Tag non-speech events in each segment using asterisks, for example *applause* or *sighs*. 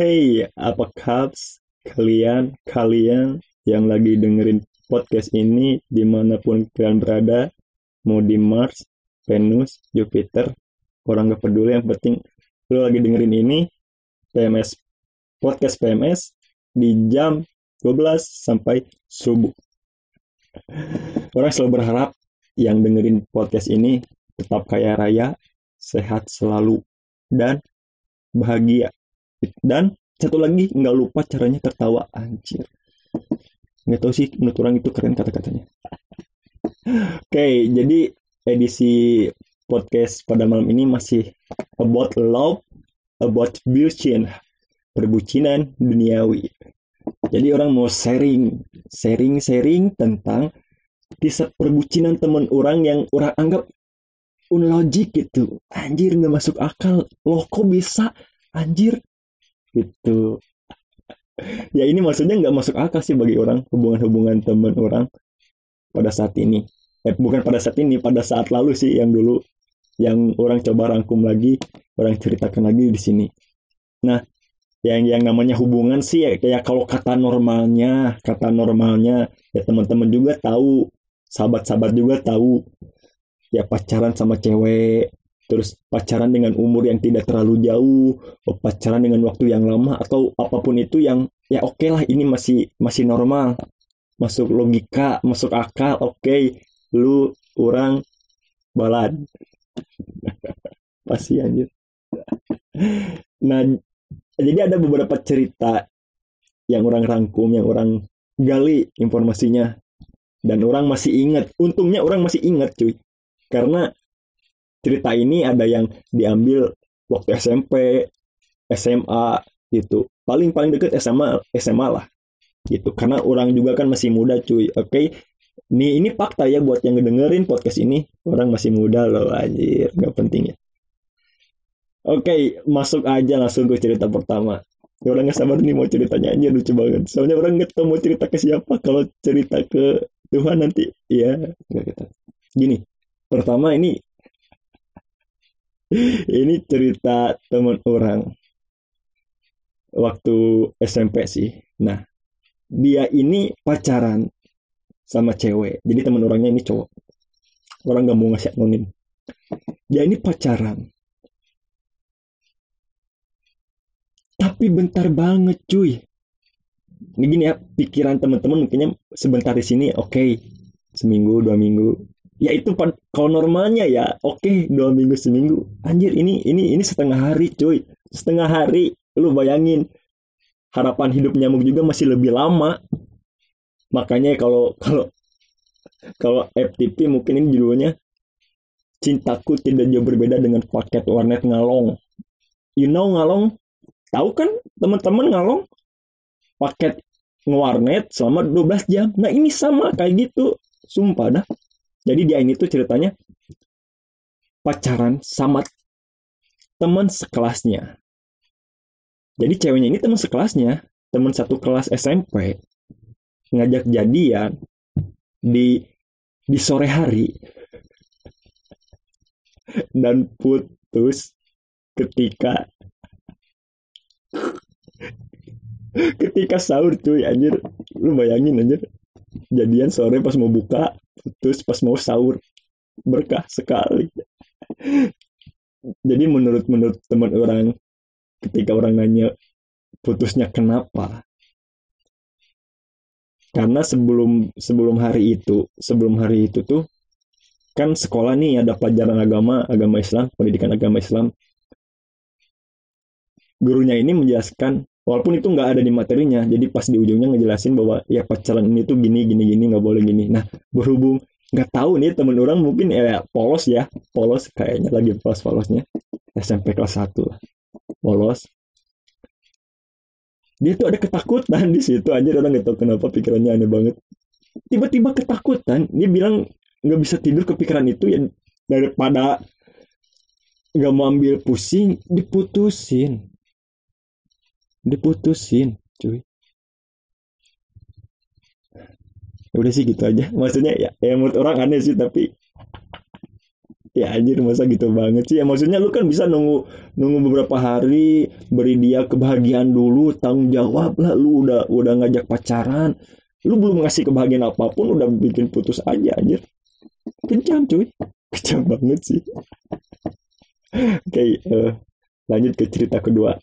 Hey, apa kaps kalian, kalian yang lagi dengerin podcast ini di mana pun kalian berada, mau di Mars, Venus, Jupiter, orang gak peduli yang penting lu lagi dengerin ini PMS podcast PMS di jam 12 sampai subuh. Orang selalu berharap yang dengerin podcast ini tetap kaya raya, sehat selalu, dan bahagia. Dan satu lagi nggak lupa caranya tertawa anjir. Nggak tahu sih menurut orang itu keren kata-katanya. Oke, jadi edisi podcast pada malam ini masih about love, about bucin, perbucinan duniawi. Jadi orang mau sharing, sharing-sharing tentang kisah perbucinan teman orang yang orang anggap unlogik gitu. Anjir nggak masuk akal. Loh kok bisa? Anjir. Gitu. *laughs* ya ini maksudnya nggak masuk akal sih bagi orang hubungan-hubungan teman orang pada saat ini. Eh, bukan pada saat ini, pada saat lalu sih yang dulu yang orang coba rangkum lagi, orang ceritakan lagi di sini. Nah, yang yang namanya hubungan sih ya kayak kalau kata normalnya, kata normalnya ya teman-teman juga tahu, sahabat-sahabat juga tahu ya pacaran sama cewek, terus pacaran dengan umur yang tidak terlalu jauh, pacaran dengan waktu yang lama atau apa pun itu yang ya oke okay lah ini masih masih normal, masuk logika, masuk akal, oke, okay. lu orang balad. *laughs* Pasti anjir. Nah jadi ada beberapa cerita yang orang rangkum yang orang gali informasinya. Dan orang masih ingat. Untungnya orang masih ingat cuy. Karena cerita ini ada yang diambil waktu SMP SMA gitu paling paling deket SMA SMA lah gitu karena orang juga kan masih muda cuy oke okay? Nih ini fakta ya buat yang ngedengerin podcast ini orang masih muda loh anjir nggak penting ya. Oke masuk aja langsung ke cerita pertama. Ya, orang nggak sabar nih mau ceritanya aja lucu banget. Soalnya orang nggak tahu mau cerita ke siapa kalau cerita ke Tuhan nanti ya. Gini pertama ini ini cerita teman orang. Waktu SMP sih. Nah dia ini pacaran sama cewek. Jadi teman orangnya ini cowok. Orang gak mau ngasih anonim. Ya ini pacaran. Tapi bentar banget cuy. Ini gini ya pikiran teman-teman mungkinnya sebentar di sini oke. Okay. seminggu dua minggu ya itu kalau normalnya ya oke okay, dua minggu seminggu. Anjir ini ini ini setengah hari cuy. Setengah hari lu bayangin. Harapan hidup nyamuk juga masih lebih lama. Makanya kalau kalau kalau FTP mungkin ini judulnya cintaku tidak jauh berbeda dengan paket warnet ngalong. You know ngalong? Tahu kan teman-teman ngalong? Paket ngewarnet selama 12 jam. Nah ini sama kayak gitu. Sumpah dah jadi dia ini tuh ceritanya pacaran sama teman sekelasnya. Jadi ceweknya ini teman sekelasnya teman satu kelas SMP ngajak jadian di di sore hari. *laughs* Dan putus ketika *laughs* ketika sahur cuy anjir. Lu bayangin anjir. Jadian sore pas mau buka putus pas mau sahur berkah sekali. Jadi menurut menurut teman orang ketika orang nanya putusnya kenapa? Karena sebelum sebelum hari itu sebelum hari itu tuh kan sekolah nih ada pelajaran agama agama Islam pendidikan agama Islam. Gurunya ini menjelaskan walaupun itu nggak ada di materinya jadi pas di ujungnya ngejelasin bahwa ya pacaran ini tuh gini gini gini nggak boleh gini. Nah berhubung nggak tahu nih temen orang mungkin ya polos ya polos kayaknya lagi polos polosnya. SMP kelas 1 lah polos. Dia tuh ada ketakutan di situ aja orang nggak tahu kenapa pikirannya aneh banget. Tiba-tiba ketakutan dia bilang nggak bisa tidur kepikiran itu ya daripada nggak mau ambil pusing diputusin diputusin cuy. Udah sih gitu aja. Maksudnya ya, ya orang aneh sih tapi ya anjir masa gitu banget sih. Ya maksudnya lu kan bisa nunggu nunggu beberapa hari beri dia kebahagiaan dulu tanggung jawab lah. Lu udah udah ngajak pacaran. Lu belum ngasih kebahagiaan apa pun udah bikin putus aja anjir. Kejam cuy. *laughs* Kejam banget sih. Oke okay, uh, eh, lanjut ke cerita kedua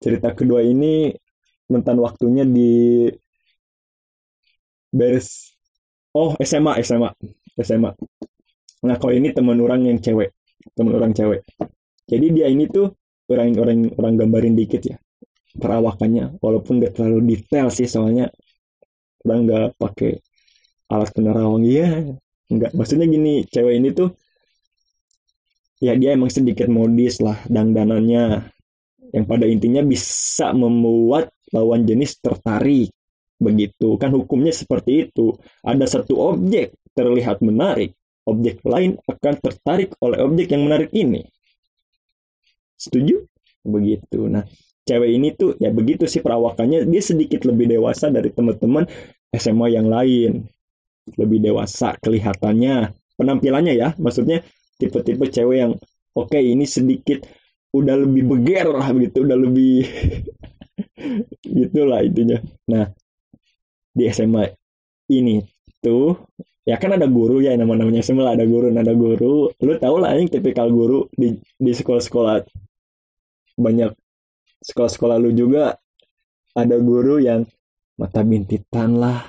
cerita kedua ini mentan waktunya di beres. Oh SMA SMA SMA Nah kalau ini teman orang yang cewek, teman orang cewek. Jadi dia ini tuh orang-orang orang gambarin dikit ya perawakannya, walaupun gak terlalu detail sih soalnya orang nggak pakai alat penerawang. Iya nggak. Maksudnya gini cewek ini tuh ya dia emang sedikit modis lah dandanannya yang pada intinya bisa membuat lawan jenis tertarik begitu kan hukumnya seperti itu ada satu objek terlihat menarik objek lain akan tertarik oleh objek yang menarik ini. Setuju? Begitu. Nah, cewek ini tuh ya begitu sih perawakannya dia sedikit lebih dewasa dari teman-teman SMA yang lain. Lebih dewasa kelihatannya, penampilannya ya, maksudnya tipe-tipe cewek yang oke okay, ini sedikit udah lebih beger lah begitu, udah lebih *laughs* gitulah intinya. Nah, di SMA ini tuh ya kan ada guru ya nama namanya semua ada guru ada guru. Lu tau lah yang tipikal guru di di sekolah-sekolah banyak sekolah-sekolah lu juga ada guru yang mata bintitan lah.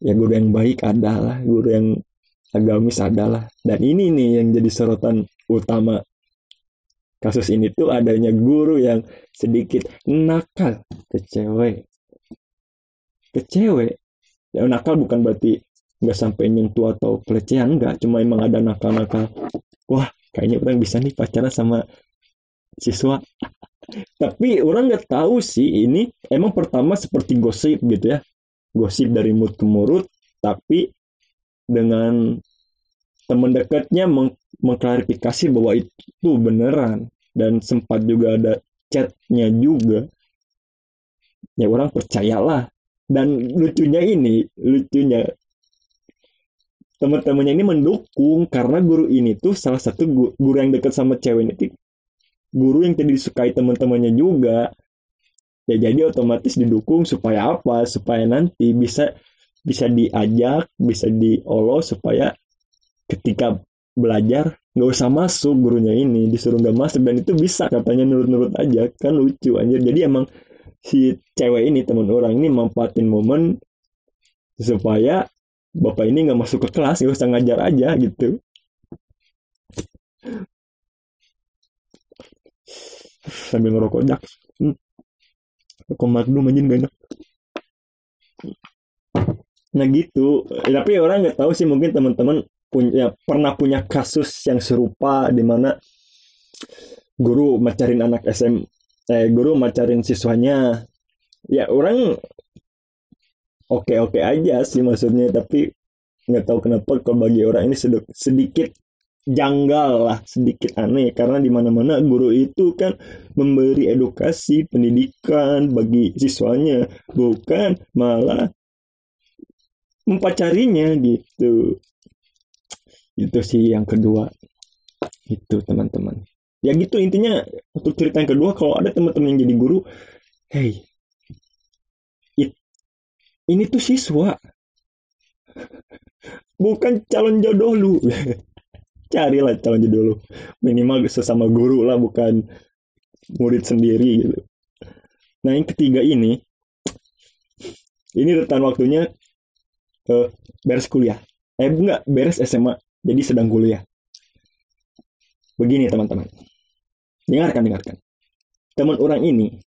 Ya guru yang baik adalah guru yang agamis adalah dan ini nih yang jadi sorotan utama kasus ini tuh adanya guru yang sedikit nakal ke cewek. Ke cewek? Ya nakal bukan berarti nggak sampai nyentuh atau pelecehan nggak. Cuma emang ada nakal-nakal. Wah kayaknya orang bisa nih pacaran sama siswa. *laughs* Tapi orang nggak tahu sih ini emang pertama seperti gosip gitu ya. Gosip dari mulut ke mulut tapi dengan teman dekatnya meng mengklarifikasi bahwa itu beneran. Dan sempat juga ada chatnya juga. Ya orang percayalah. Dan lucunya ini lucunya. Teman-temannya ini mendukung karena guru ini tuh salah satu guru, yang dekat sama cewek ini guru yang tidak disukai teman-temannya juga. Ya jadi otomatis didukung supaya apa? Supaya nanti bisa bisa diajak bisa diolos supaya ketika belajar nggak usah masuk gurunya ini disuruh nggak masuk dan itu bisa katanya nurut-nurut aja kan lucu aja jadi emang si cewek ini teman orang ini manfaatin momen supaya bapak ini nggak masuk ke kelas nggak usah ngajar aja gitu. Sambil ngerokok jak. Hmm. magnum aja gak enak. Nah gitu. Tapi orang nggak tahu sih mungkin teman-teman punya pernah punya kasus yang serupa di mana guru macarin anak SM eh guru macarin siswanya. Ya orang oke oke aja sih maksudnya tapi nggak tahu kenapa kalau bagi orang ini sedikit janggal lah sedikit aneh. Karena di mana mana guru itu kan memberi edukasi pendidikan bagi siswanya bukan malah mempacarinya gitu itu sih yang kedua. Itu teman-teman. Ya gitu intinya untuk cerita yang kedua kalau ada teman-teman yang jadi guru hey ini tuh siswa. *laughs* Bukan calon jodoh lu. *laughs* Carilah calon jodoh lu. Minimal sesama guru lah bukan murid sendiri gitu. Nah yang ketiga ini ini rentan waktunya uh, beres kuliah. Eh enggak beres SMA jadi sedang kuliah begini teman-teman dengarkan dengarkan teman orang ini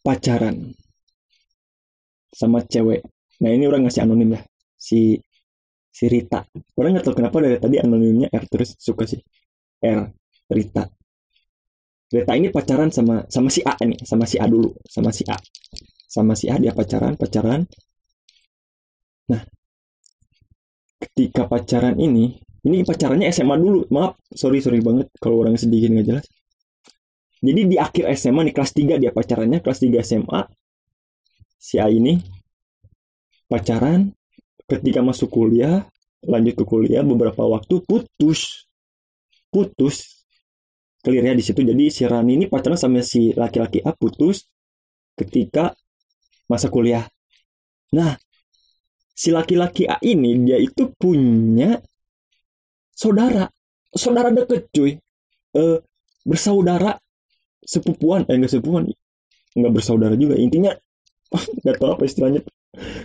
pacaran sama cewek. Nah ini orang ngasih anonim ya si si Rita. Orang nggak tahu kenapa dari tadi anonimnya R terus suka sih R Rita. Rita ini pacaran sama sama si A ini, sama si A dulu, sama si A, sama si A dia pacaran pacaran. Nah ketika pacaran ini ini pacarannya SMA dulu maaf sorry sorry banget kalau orang sedikit nggak jelas. Jadi di akhir SMA nih kelas 3 dia pacarannya kelas 3 SMA si A ini pacaran ketika masuk kuliah lanjut ke kuliah beberapa waktu putus putus clearnya di situ. Jadi si Rani ini pacaran sama si laki-laki A putus ketika masa kuliah. Nah si laki-laki A ini dia itu punya saudara. Saudara deket cuy. Eh bersaudara sepupuan. Eh enggak sepupuan. Enggak bersaudara juga. Intinya *laughs* nggak tahu apa istilahnya.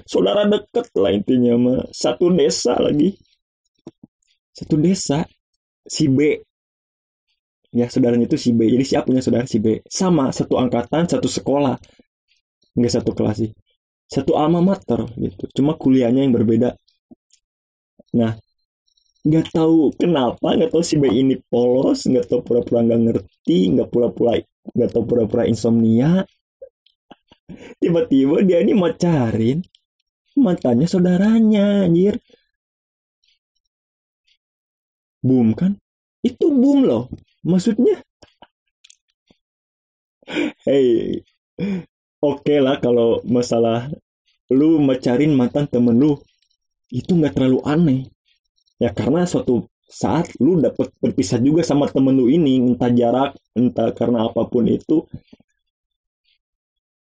Saudara deket lah intinya mah satu desa lagi. Satu desa si B. Ya saudaranya itu si B. Jadi siapa punya saudara si B. Sama satu angkatan satu sekolah. Nggak satu kelas sih satu alma mater gitu. Cuma kuliahnya yang berbeda. Nah nggak tahu kenapa nggak tahu si B ini polos nggak tahu pura-pura nggak ngerti nggak pura-pura nggak tahu pura-pura insomnia. Tiba-tiba dia ini mau carin matanya saudaranya anjir. Boom kan? Itu boom loh. Maksudnya hey oke okay lah kalau masalah lu mecarin mantan temen lu itu nggak terlalu aneh ya karena suatu saat lu dapat berpisah juga sama temen lu ini entah jarak entah karena apa pun itu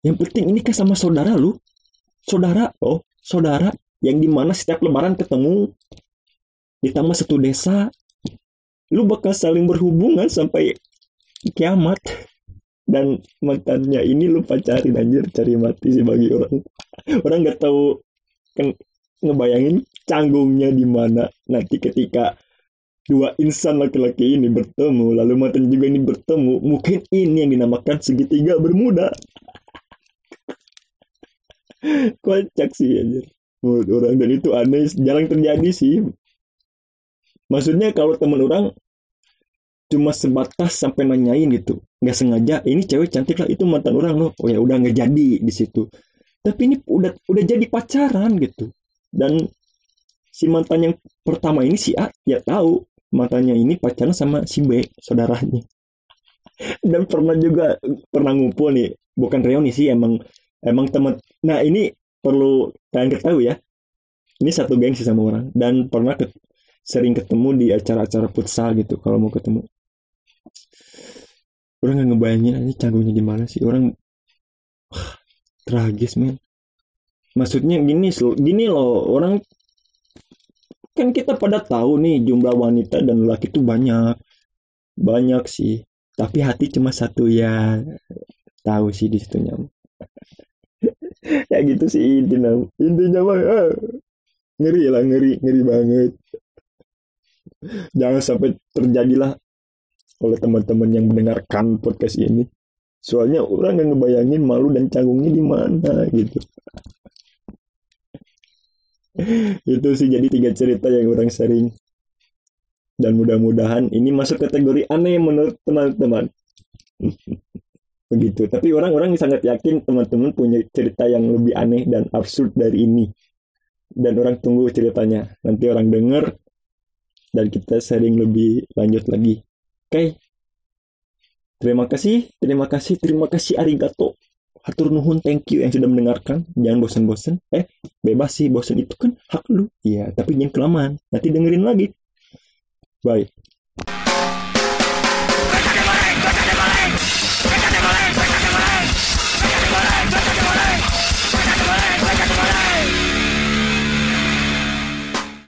yang penting ini kan sama saudara lu. Saudara, oh, saudara yang di mana setiap lebaran ketemu. Ditambah satu desa. Lu bakal saling berhubungan sampai kiamat. Dan mantannya ini lu pacarin anjir. Cari mati sih bagi orang. *laughs* Orang nggak tahu kan ngebayangin canggungnya di mana. Nanti ketika dua insan laki-laki ini bertemu lalu mantan juga ini bertemu mungkin ini yang dinamakan segitiga bermuda. *laughs* Kocak sih anjir. Menurut orang. Dan itu aneh jarang terjadi sih. Maksudnya kalau temen orang cuma sebatas sampai nanyain gitu nggak sengaja ini cewek cantik lah itu mantan orang loh. Oh ya udah nggak jadi di situ. Tapi ini udah udah jadi pacaran gitu. Dan si mantan yang pertama ini si A ya tahu mantannya ini pacaran sama si B saudaranya. *laughs* Dan pernah juga pernah ngumpul nih bukan reuni sih emang emang teman nah ini perlu kalian ketahui ya ini satu geng sih sama orang. Dan pernah ke, sering ketemu di acara-acara futsal gitu kalau mau ketemu orang nggak ngebayangin ini canggungnya di mana sih. Orang *sighs* tragis men. Maksudnya gini gini loh. Orang kan kita pada tahu nih jumlah wanita dan laki itu banyak. Banyak sih. Tapi hati cuma satu ya. Tahu sih di situ nyam *laughs* ya gitu sih intinya. Intinya mah ah, ngeri lah ngeri ngeri banget. Jangan sampai terjadilah oleh teman-teman yang mendengarkan podcast ini. Soalnya orang nggak ngebayangin malu dan canggungnya di mana gitu. *laughs* Itu sih jadi tiga cerita yang orang sering dan mudah-mudahan ini masuk kategori aneh menurut teman-teman. *laughs* Begitu. Tapi orang-orang sangat yakin teman-teman punya cerita yang lebih aneh dan absurd dari ini. Dan orang tunggu ceritanya. Nanti orang denger dan kita sering lebih lanjut lagi oke. Okay. terima kasih terima kasih terima kasih arigato. Hatur nuhun thank you yang sudah mendengarkan. Jangan bosan-bosan. Eh bebas sih bosan itu kan hak lu. Iya tapi jangan kelamaan. Nanti dengerin lagi. Bye